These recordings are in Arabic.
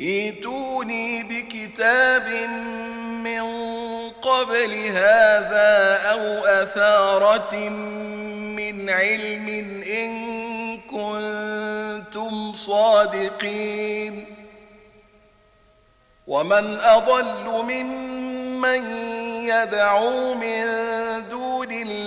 ايتوني بكتاب من قبل هذا أو أثارة من علم إن كنتم صادقين. ومن أضل ممن يدعو من دون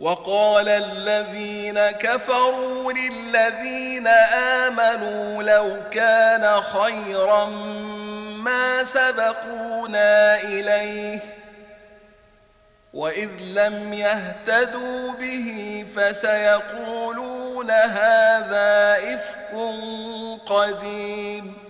وقال الذين كفروا للذين آمنوا لو كان خيرا ما سبقونا إليه وإذ لم يهتدوا به فسيقولون هذا إفك قديم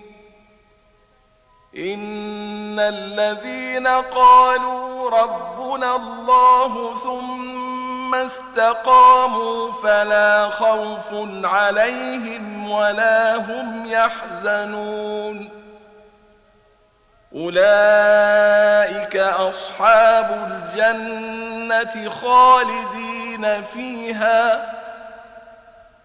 إن الذين قالوا ربنا الله ثم استقاموا فلا خوف عليهم ولا هم يحزنون أولئك أصحاب الجنة خالدين فيها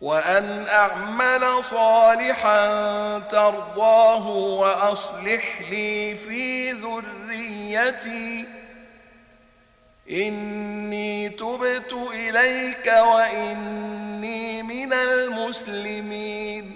وأن أعمل صالحا ترضاه وأصلح لي في ذريتي. إني تبت إليك وإني من المسلمين.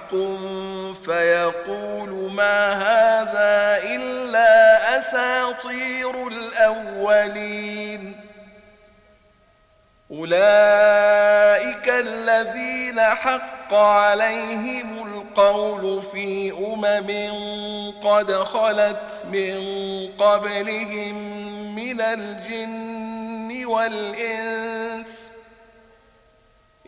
فيقول ما هذا إلا أساطير الأولين أولئك الذين حق عليهم القول في أمم قد خلت من قبلهم من الجن والإنس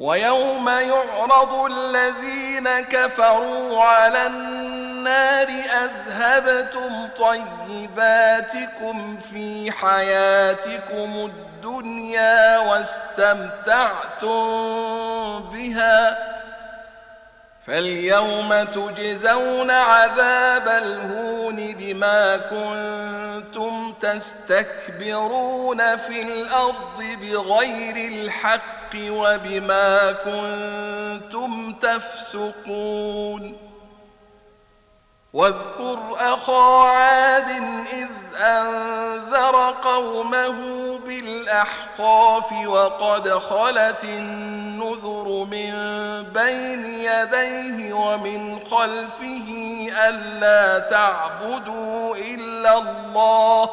ويوم يعرض الذين كفروا على النار أذهبتم طيباتكم في حياتكم الدنيا واستمتعتم بها فاليوم تجزون عذاب الهون بما كنتم تستكبرون في الأرض بغير الحق وبما كنتم تفسقون واذكر أخا عاد إذ أنذر قومه بالأحقاف وقد خلت النذر من بين يديه ومن خلفه ألا تعبدوا إلا الله.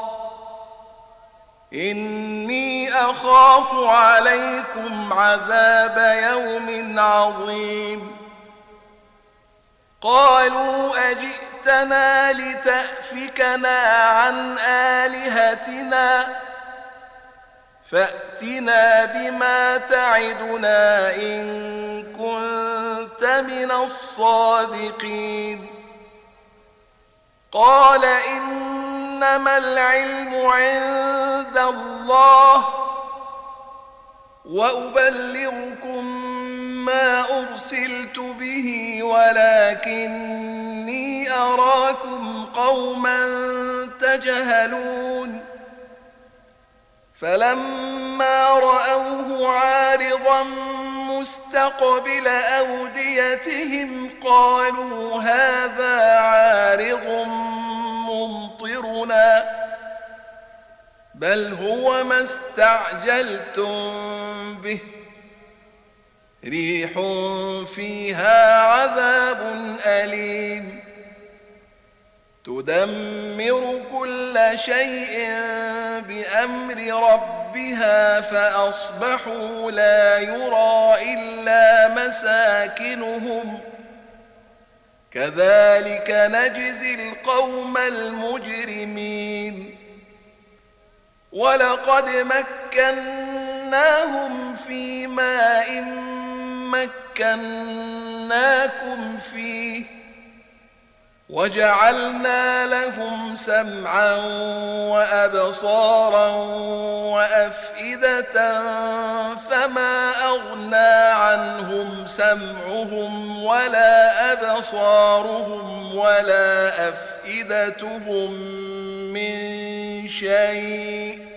إني أخاف عليكم عذاب يوم عظيم. قالوا أجئتنا لتأفكنا عن آلهتنا فأتنا بما تعدنا إن كنت من الصادقين. قال إنما العلم عند الله وأبلغكم ما أرسلت به ولكني أراكم قوما تجهلون. فلما رأوه عارضا مستقبل أوديتهم قالوا هذا عارض ممطرنا. بل هو ما استعجلتم به. ريح فيها عذاب أليم. تدمر كل شيء بأمر ربها فأصبحوا لا يرى إلا مساكنهم. كذلك نجزي القوم المجرمين. ولقد مكناهم في ماء مكناكم فيه وجعلنا لهم سمعا وابصارا وافئده فما اغنى عنهم سمعهم ولا ابصارهم ولا افئدتهم من شيء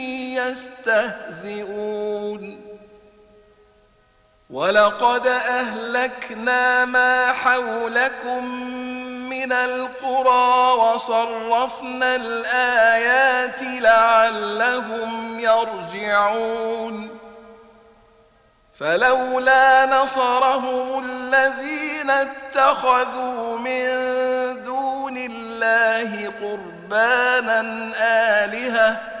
يستهزئون. ولقد أهلكنا ما حولكم من القرى وصرفنا الآيات لعلهم يرجعون. فلولا نصرهم الذين اتخذوا من دون الله قربانا آلهةً